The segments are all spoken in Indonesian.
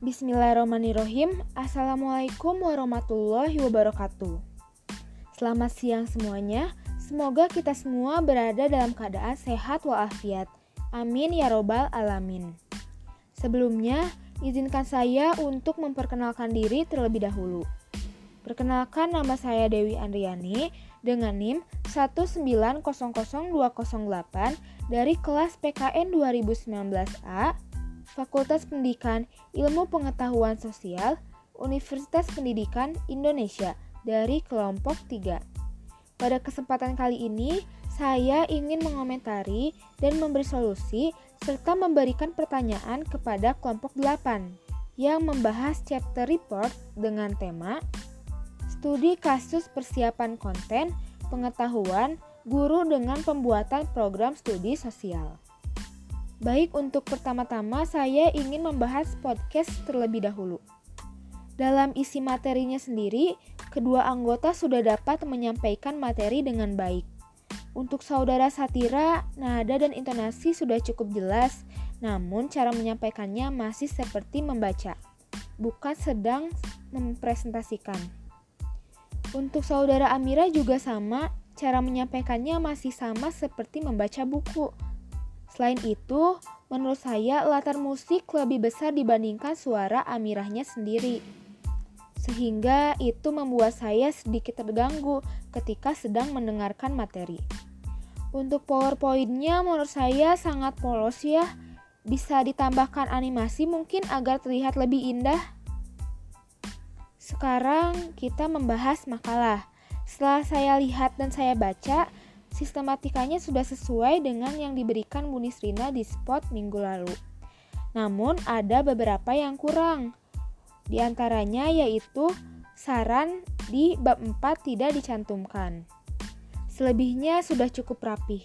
Bismillahirrahmanirrahim. Assalamualaikum warahmatullahi wabarakatuh. Selamat siang semuanya. Semoga kita semua berada dalam keadaan sehat walafiat. Amin ya robbal alamin. Sebelumnya, izinkan saya untuk memperkenalkan diri terlebih dahulu. Perkenalkan nama saya Dewi Andriani dengan NIM 1900208 dari kelas PKN 2019A Fakultas Pendidikan Ilmu Pengetahuan Sosial Universitas Pendidikan Indonesia dari kelompok 3. Pada kesempatan kali ini, saya ingin mengomentari dan memberi solusi serta memberikan pertanyaan kepada kelompok 8 yang membahas chapter report dengan tema Studi kasus persiapan konten, pengetahuan, guru dengan pembuatan program studi sosial. Baik, untuk pertama-tama saya ingin membahas podcast terlebih dahulu. Dalam isi materinya sendiri, kedua anggota sudah dapat menyampaikan materi dengan baik. Untuk saudara Satira, nada dan intonasi sudah cukup jelas, namun cara menyampaikannya masih seperti membaca, bukan sedang mempresentasikan. Untuk saudara Amira juga sama, cara menyampaikannya masih sama seperti membaca buku Selain itu, menurut saya latar musik lebih besar dibandingkan suara Amirahnya sendiri. Sehingga itu membuat saya sedikit terganggu ketika sedang mendengarkan materi. Untuk PowerPoint-nya menurut saya sangat polos ya. Bisa ditambahkan animasi mungkin agar terlihat lebih indah. Sekarang kita membahas makalah. Setelah saya lihat dan saya baca, sistematikanya sudah sesuai dengan yang diberikan Bu Nisrina di spot minggu lalu. Namun ada beberapa yang kurang. Di antaranya yaitu saran di bab 4 tidak dicantumkan. Selebihnya sudah cukup rapih.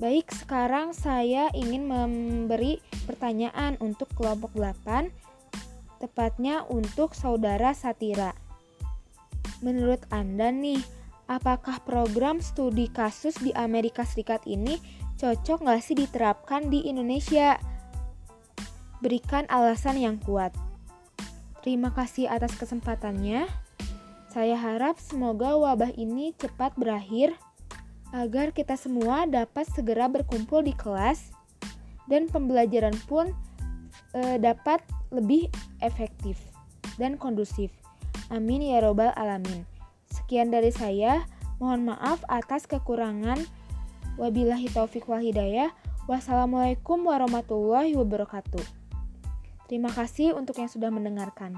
Baik, sekarang saya ingin memberi pertanyaan untuk kelompok 8, tepatnya untuk saudara Satira. Menurut Anda nih, apakah program studi kasus di Amerika Serikat ini cocok nggak sih diterapkan di Indonesia? Berikan alasan yang kuat. Terima kasih atas kesempatannya. Saya harap semoga wabah ini cepat berakhir agar kita semua dapat segera berkumpul di kelas dan pembelajaran pun e, dapat lebih efektif dan kondusif. Amin ya robbal alamin. Sekian dari saya. Mohon maaf atas kekurangan. Wabillahi taufik wal hidayah. Wassalamualaikum warahmatullahi wabarakatuh. Terima kasih untuk yang sudah mendengarkan.